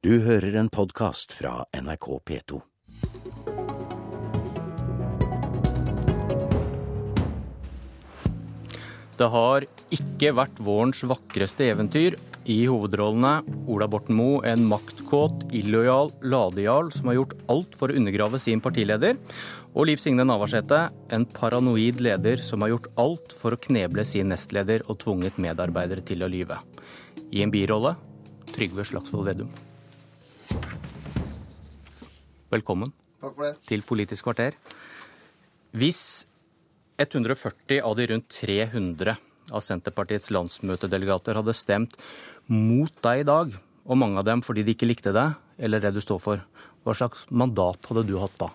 Du hører en podkast fra NRK P2. Det har ikke vært vårens vakreste eventyr. I hovedrollene Ola Borten Moe, en maktkåt, illojal ladejarl som har gjort alt for å undergrave sin partileder. Og Liv Signe Navarsete, en paranoid leder som har gjort alt for å kneble sin nestleder og tvunget medarbeidere til å lyve. I en birolle Trygve Slagsvold Vedum. Velkommen til Politisk kvarter. Hvis 140 av de rundt 300 av Senterpartiets landsmøtedelegater hadde stemt mot deg i dag, og mange av dem fordi de ikke likte deg eller det du står for, hva slags mandat hadde du hatt da?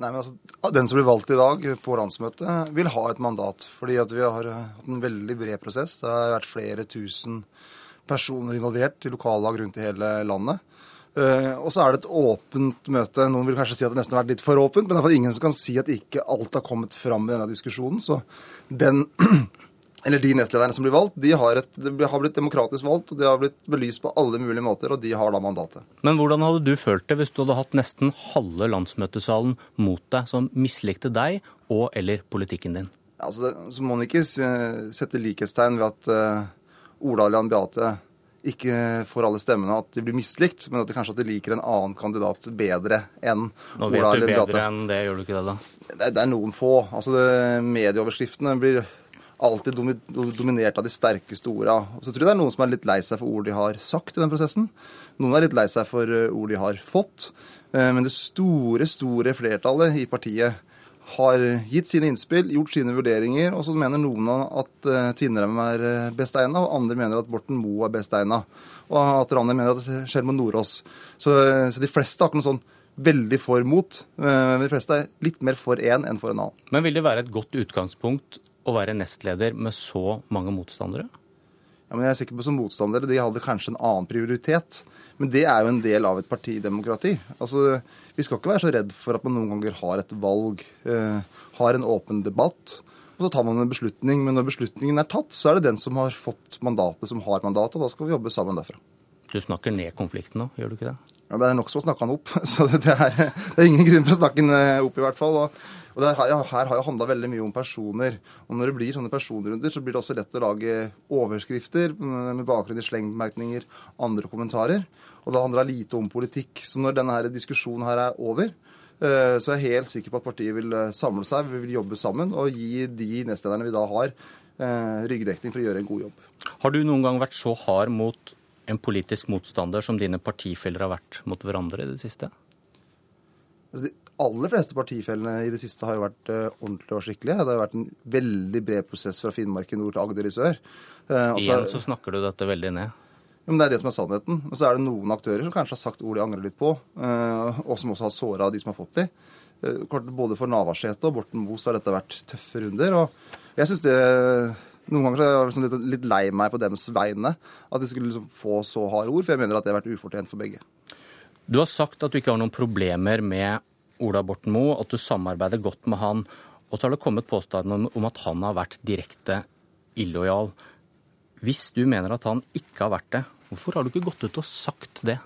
Nei, men altså, Den som blir valgt i dag på landsmøtet, vil ha et mandat. Fordi at vi har hatt en veldig bred prosess. Det har vært flere tusen personer involvert i lokallag rundt i hele landet. Uh, og så er det et åpent møte. Noen vil kanskje si at det nesten har vært litt for åpent, men det er for ingen som kan si at ikke alt har kommet fram i denne diskusjonen. Så den, eller de nestlederne som blir valgt, de har, et, de har, blitt demokratisk valgt, og de har blitt belyst på alle mulige måter, og de har da mandatet. Men hvordan hadde du følt det hvis du hadde hatt nesten halve landsmøtesalen mot deg, som mislikte deg og eller politikken din? Altså, så må man ikke sette likhetstegn ved at uh, Ola Jan Beate ikke får alle stemmene, at de blir mislikt, men at de kanskje at de liker en annen kandidat bedre enn Nå vet Ola du bedre enn det, gjør du ikke det da? Det, det er noen få. Altså det, Medieoverskriftene blir alltid dominert av de sterkeste orda. Og så tror jeg det er noen som er litt lei seg for ord de har sagt i den prosessen. Noen er litt lei seg for eh, ord de har fått. Eh, men det store, store flertallet i partiet har gitt sine innspill, gjort sine vurderinger, og så mener noen at uh, Tvinnereim er uh, best egna, og andre mener at Borten Moe er best egna. Og at andre mener at Skjelmo Nordås. Så, så, de fleste har ikke noe sånn veldig for mot. Men de fleste er litt mer for én en enn for en annen. Men vil det være et godt utgangspunkt å være nestleder med så mange motstandere? Ja, men jeg er sikker på Som motstandere de hadde kanskje en annen prioritet. Men det er jo en del av et partidemokrati. Altså, Vi skal ikke være så redd for at man noen ganger har et valg, eh, har en åpen debatt. Og så tar man en beslutning. Men når beslutningen er tatt, så er det den som har fått mandatet, som har mandatet. Og da skal vi jobbe sammen derfra. Du snakker ned konflikten nå, gjør du ikke det? Ja, Det er nok som å snakke han opp. Så det er, det er ingen grunn for å snakke eh, opp, i hvert fall. Og og her, her har jo handla veldig mye om personer. Og når det blir sånne personrunder, så blir det også lett å lage overskrifter med bakgrunn i slengbemerkninger, andre kommentarer. Og det handler lite om politikk. Så når denne her diskusjonen her er over, eh, så er jeg helt sikker på at partiet vil eh, samle seg, vi vil jobbe sammen og gi de nestlederne vi da har, eh, ryggdekning for å gjøre en god jobb. Har du noen gang vært så hard mot en politisk motstander som dine partifeller har vært mot hverandre i det siste? Altså, aller fleste partifellene i det siste har jo vært uh, ordentlige og skikkelige. Det har vært en veldig bred prosess fra Finnmark i nord til Agder i sør. Uh, Igjen så snakker du dette veldig ned. Jo, men Det er det som er sannheten. Og så er det noen aktører som kanskje har sagt ord de angrer litt på, uh, og som også har såra de som har fått de. Både for Navarsete og Borten Moe har dette vært tøffe runder. og jeg synes det noen ganger er jeg liksom litt lei meg på deres vegne. At de skulle liksom få så harde ord, for jeg mener at det har vært ufortjent for begge. Du har sagt at du ikke har noen problemer med Ola Borten Moe, at du samarbeider godt med han. Og så har det kommet påstander om at han har vært direkte illojal. Hvis du mener at han ikke har vært det, hvorfor har du ikke gått ut og sagt det?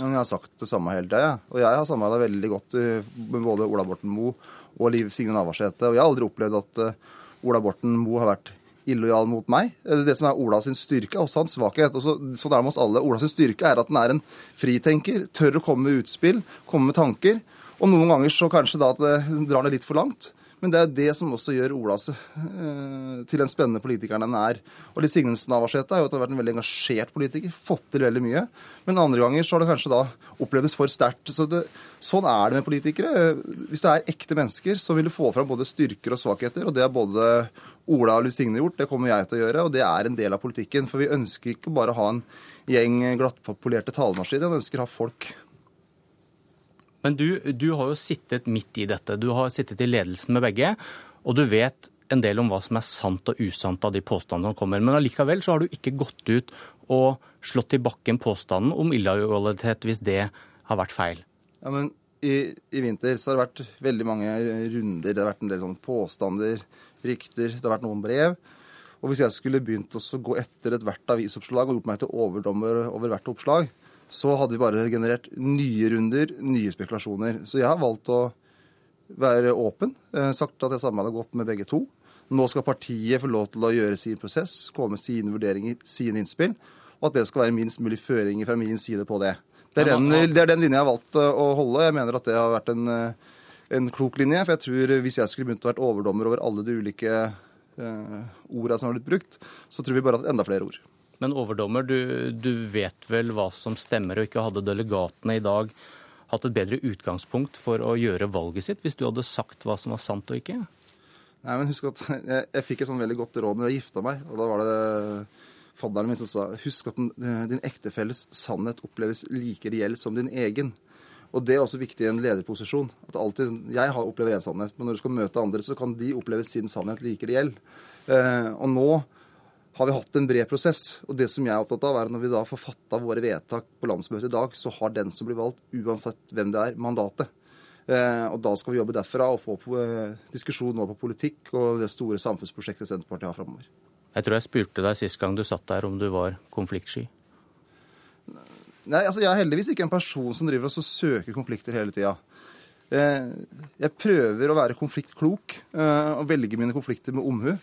Jeg har sagt det samme hele tida. Og jeg har samarbeida veldig godt med både Ola Borten Moe og Liv Signe Navarsete. Og jeg har aldri opplevd at eh, Ola Borten Moe har vært illojal mot meg. Det som er Ola sin styrke, er også hans svakhet. Og så, sånn er det med oss alle. Ola sin styrke er at han er en fritenker, tør å komme med utspill, komme med tanker. Og noen ganger så kanskje da at det drar det litt for langt. Men det er det som også gjør Ola eh, til den spennende politikeren den er. Og Liv Signe Navarsete har jo vært en veldig engasjert politiker, fått til veldig mye. Men andre ganger så har det kanskje da opplevdes for sterkt. Så sånn er det med politikere. Hvis det er ekte mennesker, så vil du få fram både styrker og svakheter. Og det har både Ola og Liv Signe gjort, det kommer jeg til å gjøre. Og det er en del av politikken. For vi ønsker ikke bare å ha en gjeng glattpolerte talemaskiner, vi ønsker å ha folk men du, du, har jo sittet midt i dette. Du har sittet i ledelsen med begge, og du vet en del om hva som er sant og usant av de påstandene som kommer. Men allikevel så har du ikke gått ut og slått i bakken påstanden om illojalitet hvis det har vært feil. Ja, men i, i, vinter så har det vært veldig mange runder. Det har vært en del sånne påstander, rykter, det har vært noen brev. Og hvis jeg skulle begynt å gå etter ethvert avisoppslag og gjort meg til overdommer over hvert oppslag, så hadde vi bare generert nye runder, nye spekulasjoner. Så jeg har valgt å være åpen, eh, sagt at jeg samarbeider godt med begge to. Nå skal partiet få lov til å gjøre sin prosess, komme med sine vurderinger, sine innspill, og at det skal være minst mulig føringer fra min side på det. Det er, den, det er den linja jeg har valgt eh, å holde. Jeg mener at det har vært en, eh, en klok linje. For jeg tror hvis jeg skulle begynt å være overdommer over alle de ulike eh, orda som har blitt brukt, så tror vi bare at enda flere ord. Men overdommer, du, du vet vel hva som stemmer, og ikke hadde delegatene i dag hatt et bedre utgangspunkt for å gjøre valget sitt, hvis du hadde sagt hva som var sant og ikke? Nei, men husk at Jeg, jeg fikk et sånn veldig godt råd når jeg gifta meg. og Da var det fadderen min som sa husk at den, din ektefelles sannhet oppleves like reell som din egen. Og Det er også viktig i en lederposisjon. at alltid, Jeg har opplevd en sannhet, men når du skal møte andre, så kan de oppleve sin sannhet like reell. Eh, og nå har vi hatt en bred prosess. Og det som jeg er opptatt av, er at når vi da får fatta våre vedtak på landsmøtet i dag, så har den som blir valgt, uansett hvem det er, mandatet. Eh, og da skal vi jobbe derfra og få på, eh, diskusjon nå på politikk og det store samfunnsprosjektet Senterpartiet har framover. Jeg tror jeg spurte deg sist gang du satt der om du var konfliktsky. Nei, altså Jeg er heldigvis ikke en person som driver og søker konflikter hele tida. Eh, jeg prøver å være konfliktklok og velge mine konflikter med omhu.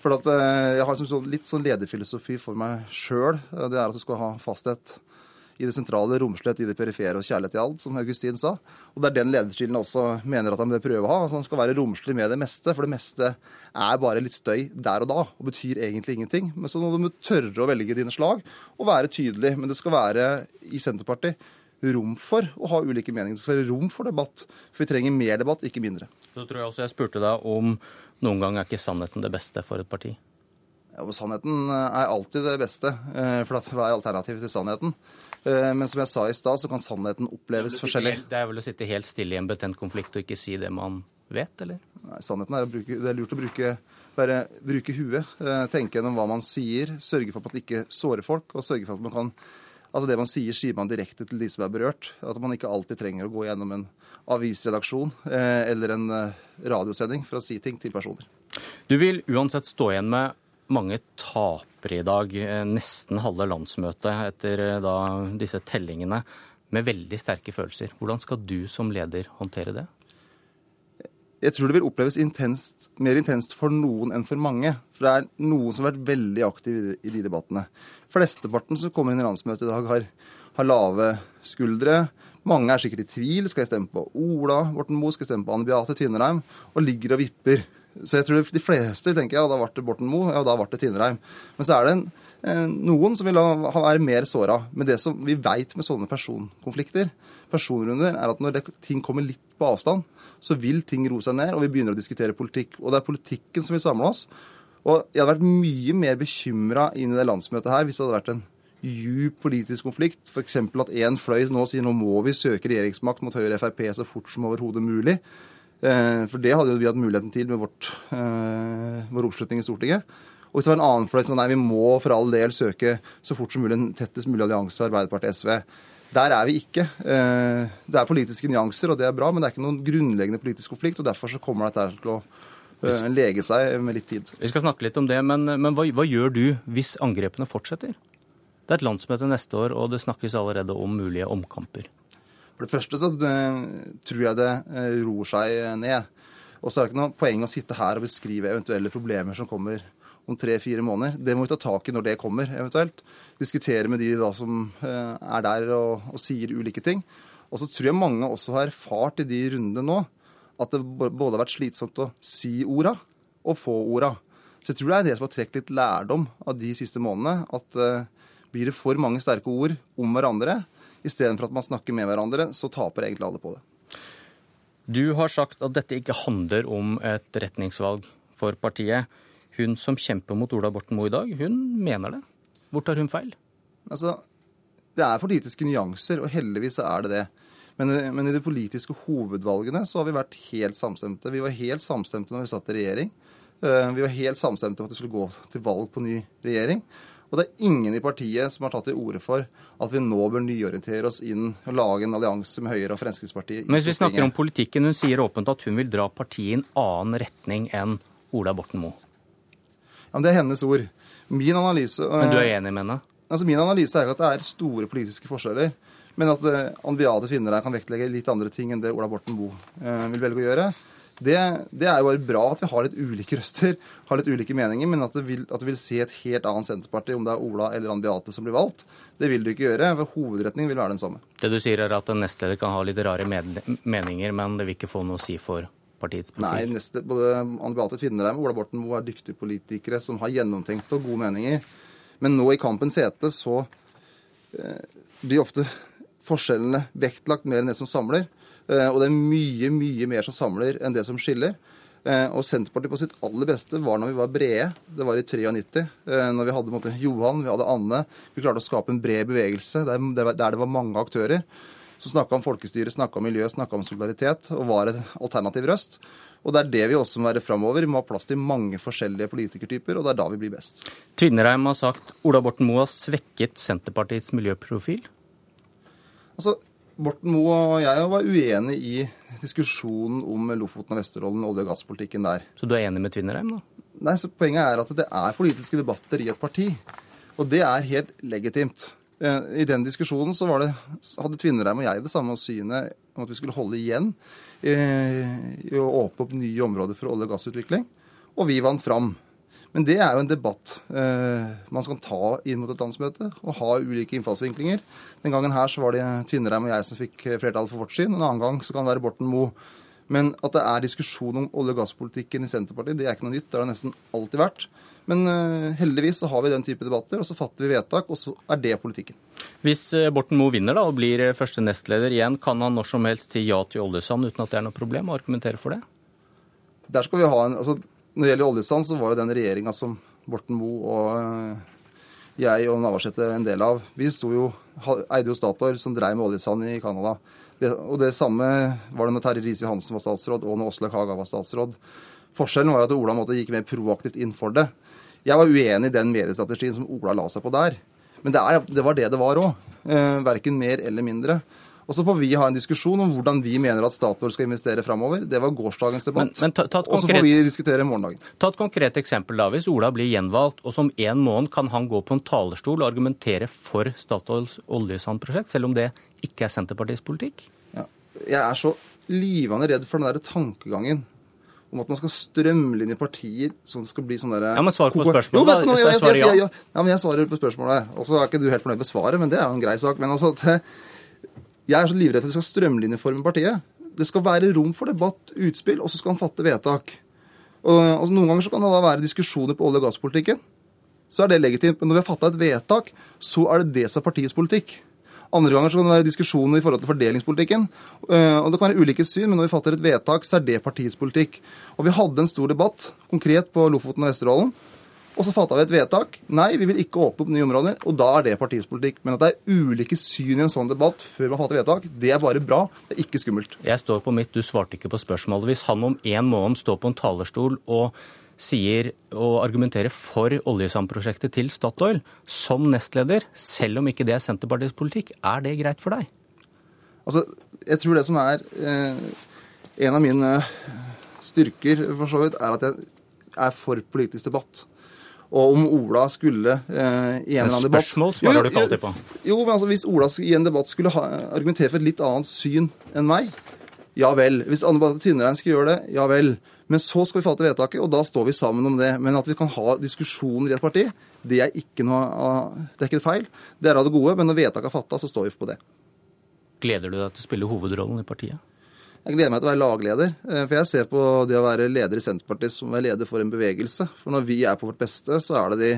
For at, eh, jeg har liksom sånn, litt sånn lederfilosofi for meg sjøl. Det er at du skal ha fasthet i det sentrale, romslighet i det perifere og kjærlighet i alt, som Augustin sa. Og det er den lederstilen også mener at han bør prøve å ha. Altså, Han skal være romslig med det meste, for det meste er bare litt støy der og da og betyr egentlig ingenting. Men så må du tørre å velge dine slag og være tydelig. Men det skal være i Senterpartiet rom for å ha ulike meninger. Det skal være rom for debatt. For vi trenger mer debatt, ikke mindre. Så tror jeg også jeg spurte deg om noen gang er ikke sannheten det beste for et parti? Ja, og Sannheten er alltid det beste, eh, for hva er alternativet til sannheten? Eh, men som jeg sa i stad, så kan sannheten oppleves det forskjellig. det er vel å sitte helt stille i en betent konflikt og ikke si det man vet, eller? Nei, sannheten er bruke, det er lurt å bruke, bare bruke huet. Eh, tenke gjennom hva man sier. Sørge for at man ikke sårer folk, og sørge for at man kan at det man sier, sier man direkte til de som er berørt. At man ikke alltid trenger å gå gjennom en avisredaksjon eh, eller en eh, radiosending for å si ting til personer. Du vil uansett stå igjen med mange tapere i dag, eh, nesten halve landsmøtet etter disse tellingene, med veldig sterke følelser. Hvordan skal du som leder håndtere det? Jeg tror det vil oppleves intenst, mer intenst for noen enn for mange. For det er noen som har vært veldig aktive i de debattene. Flesteparten som kommer inn i landsmøtet i dag, har, har lave skuldre, mange er sikkert i tvil. Skal jeg stemme på Ola Borten Moe? Skal jeg stemme på Anne Beate Tvinnereim? Og ligger og vipper. Så jeg tror de fleste tenker ja, da ble det Borten Moe, ja, da ble det Tvinnereim. Men så er det en, en, noen som vil være mer såra. Men det som vi veit med sånne personkonflikter, personrunder, er at når det, ting kommer litt på avstand, så vil ting roe seg ned, og vi begynner å diskutere politikk. Og det er politikken som vil samle oss. Og jeg hadde vært mye mer bekymra inn i det landsmøtet her hvis det hadde vært en djup politisk konflikt. F.eks. at én fløy nå sier nå må vi søke regjeringsmakt mot Høyre og Frp så fort som overhodet mulig. Eh, for det hadde jo vi hatt muligheten til med vårt, eh, vår oppslutning i Stortinget. Og hvis det var en annen fløy som nei, vi må for all del søke så fort som mulig en tettest mulig allianse Arbeiderpartiet-SV. Der er vi ikke. Eh, det er politiske nyanser, og det er bra, men det er ikke noen grunnleggende politisk konflikt. og Derfor så kommer dette til å lege seg med litt tid. Vi skal snakke litt om det, men, men hva, hva gjør du hvis angrepene fortsetter? Det er et landsmøte neste år, og det snakkes allerede om mulige omkamper. For det første så eh, tror jeg det eh, roer seg ned. Og så er det ikke noe poeng å sitte her og beskrive eventuelle problemer som kommer om tre-fire måneder. Det må vi ta tak i når det kommer, eventuelt. Diskutere med de da som eh, er der og, og sier ulike ting. Og så tror jeg mange også har erfart i de rundene nå at det både har vært slitsomt å si orda og få orda. Så jeg tror det er det som har trukket litt lærdom av de siste månedene. At blir det for mange sterke ord om hverandre, istedenfor at man snakker med hverandre, så taper egentlig alle på det. Du har sagt at dette ikke handler om et retningsvalg for partiet. Hun som kjemper mot Ola Borten Moe i dag, hun mener det. Hvor tar hun feil? Altså, Det er politiske nyanser, og heldigvis er det det. Men, men, i de politiske hovedvalgene så har vi vært helt samstemte. Vi var helt samstemte når vi satt i regjering. Eh, vi var helt samstemte om at vi skulle gå til valg på ny regjering. Og det er ingen i partiet som har tatt til orde for at vi nå bør nyorientere oss inn og lage en allianse med Høyre og Fremskrittspartiet. Men hvis vi snakker om politikken, hun sier åpent at hun vil dra partiet i en annen retning enn Ola Borten Moe. Ja, men Det er hennes ord. Min analyse Men du er enig med henne? Altså Min analyse er ikke at det er store politiske forskjeller. Men at uh, Ann Beate Tvinnereim kan vektlegge litt andre ting enn det Ola Borten Boe uh, vil velge å gjøre, det, det, er jo bare bra at vi har litt ulike røster, har litt ulike meninger, men at du vil, vil, se et helt annet Senterparti, om det er Ola eller Ann Beate som blir valgt, det vil du ikke gjøre. for Hovedretningen vil være den samme. Det du sier er at en nestleder kan ha litt rare meninger, men det vil ikke få noe å si for partiets profil? Nei, neste, både Anne Beate Tvinnereim og Ola Borten Moe er dyktige politikere som har gjennomtenkte og gode meninger. Men nå i kampens hete så eh, blir ofte forskjellene vektlagt mer enn det som samler. Eh, og det er mye, mye mer som samler enn det som skiller. Eh, og Senterpartiet på sitt aller beste var når vi var brede. Det var i 93, eh, når vi hadde måte, Johan, vi hadde Anne. Vi klarte å skape en bred bevegelse der, der det var mange aktører. Som snakka om folkestyre, snakka om miljø, snakka om solidaritet og var en alternativ røst. Og det er det vi også må være framover. Vi må ha plass til mange forskjellige politikertyper, og det er da vi blir best. Tvinnereim har sagt Ola Borten Moe har svekket Senterpartiets miljøprofil. Altså, Borten Moe og jeg var uenige i diskusjonen om Lofoten og Vesterålen, og olje- og gasspolitikken der. Så du er enig med Tvinnereim, da? Nei, så Poenget er at det er politiske debatter i et parti. Og det er helt legitimt. Eh, I den diskusjonen så det, hadde Tvinnereim og jeg det samme synet om at vi skulle holde igjen eh, i å åpne opp nye områder for olje- og gassutvikling. Og vi vant fram. Men det er jo en debatt eh, man skal ta inn mot et landsmøte, og ha ulike innfallsvinklinger. Den gangen her så var det Tvinnereim og jeg som fikk flertall for vårt syn. En annen gang så kan det være Borten Moe. Men at det er diskusjon om olje- og gasspolitikken i Senterpartiet, det er ikke noe nytt. Det har det nesten alltid vært. Men uh, heldigvis så har vi den type debatter, og så fatter vi vedtak, og så er det politikken. Hvis uh, Borten Moe vinner da, og blir uh, første nestleder igjen, kan han når som helst si ja til oljesand uten at det er noe problem, og argumentere for det? Der skal vi ha en, altså når det gjelder oljesand, så var jo den regjeringa som Borten Moe og eh, jeg og Navarsete en del av, vi sto jo, eide jo Statoil, som dreiv med oljesand i Canada. og det samme var det når Terje Riise-Johansen var statsråd, og når Åslaug Haga var statsråd. Forskjellen var jo at Ola måtte gikk mer proaktivt inn for det. Jeg var uenig i den mediestrategien som Ola la seg på der. Men det, er, det var det det var òg. Eh, verken mer eller mindre. Og så får vi ha en diskusjon om hvordan vi mener at Statoil skal investere framover. Det var gårsdagens debatt. Men, men og så får vi diskutere morgendagen. Ta et konkret eksempel da. Hvis Ola blir gjenvalgt, og som en måned kan han gå på en talerstol og argumentere for Statoils oljesandprosjekt, selv om det ikke er Senterpartiets politikk? Ja. Jeg er så livende redd for den der tankegangen om at man skal strømlinje partier sånn at det skal bli sånn derre Ja, men svar på spørsmålet. Jo, nå, jeg, jeg, jeg, ja, men jeg svarer på spørsmålet. Og så er ikke du helt fornøyd med svaret, men det er jo en grei sak. Men altså, det, jeg er så livredd for at vi skal strømlinjeforme partiet. Det skal være rom for debatt, utspill, og så skal han fatte vedtak. Og, altså, noen ganger så kan det da være diskusjoner på olje- og gasspolitikken. Så er det legitimt. Men når vi har fatta et vedtak, så er det det som er partiets politikk. Andre ganger så kan det være diskusjoner i forhold til fordelingspolitikken. Eh, og Det kan være ulike syn, men når vi fatter et vedtak, så er det partiets politikk. Og Vi hadde en stor debatt konkret på Lofoten og Vesterålen. Og så fatta vi et vedtak. Nei, vi vil ikke åpne opp nye områder. Og da er det partiets politikk. Men at det er ulike syn i en sånn debatt før man fatter vedtak, det er bare bra. Det er ikke skummelt. Jeg står på mitt, du svarte ikke på spørsmålet. Hvis han om en måned står på en talerstol og sier og argumenterer for oljesandprosjektet til Statoil som nestleder, selv om ikke det er Senterpartiets politikk, er det greit for deg? Altså, jeg tror det som er eh, en av mine styrker, for så vidt, er at jeg er for politisk debatt. Og om Ola skulle eh, i en eller annen debatt Spørsmål svarer du ikke alltid på. Jo, men altså, Hvis Ola i en debatt skulle ha, argumentere for et litt annet syn enn meg, ja vel. Hvis Anne Tvinnereim skal gjøre det, ja vel. Men så skal vi fatte vedtaket, og da står vi sammen om det. Men at vi kan ha diskusjoner i et parti, det er ikke noe det er ikke feil. Det er av det gode, men når vedtaket er fatta, så står vi på det. Gleder du deg til å spille hovedrollen i partiet? Jeg gleder meg til å være lagleder. Eh, for jeg ser på det å være leder i Senterpartiet som å være leder for en bevegelse. For når vi er på vårt beste, så er det de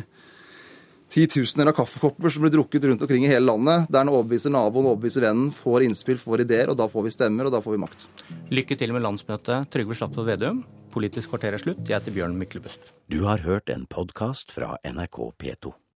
titusener av kaffekopper som blir drukket rundt omkring i hele landet, der en overbeviser naboen, overbeviser vennen, får innspill, får ideer, og da får vi stemmer, og da får vi makt. Lykke til med landsmøtet, Trygve Slagsvold Vedum. Politisk kvarter er slutt. Jeg heter Bjørn Myklebust. Du har hørt en podkast fra NRK P2.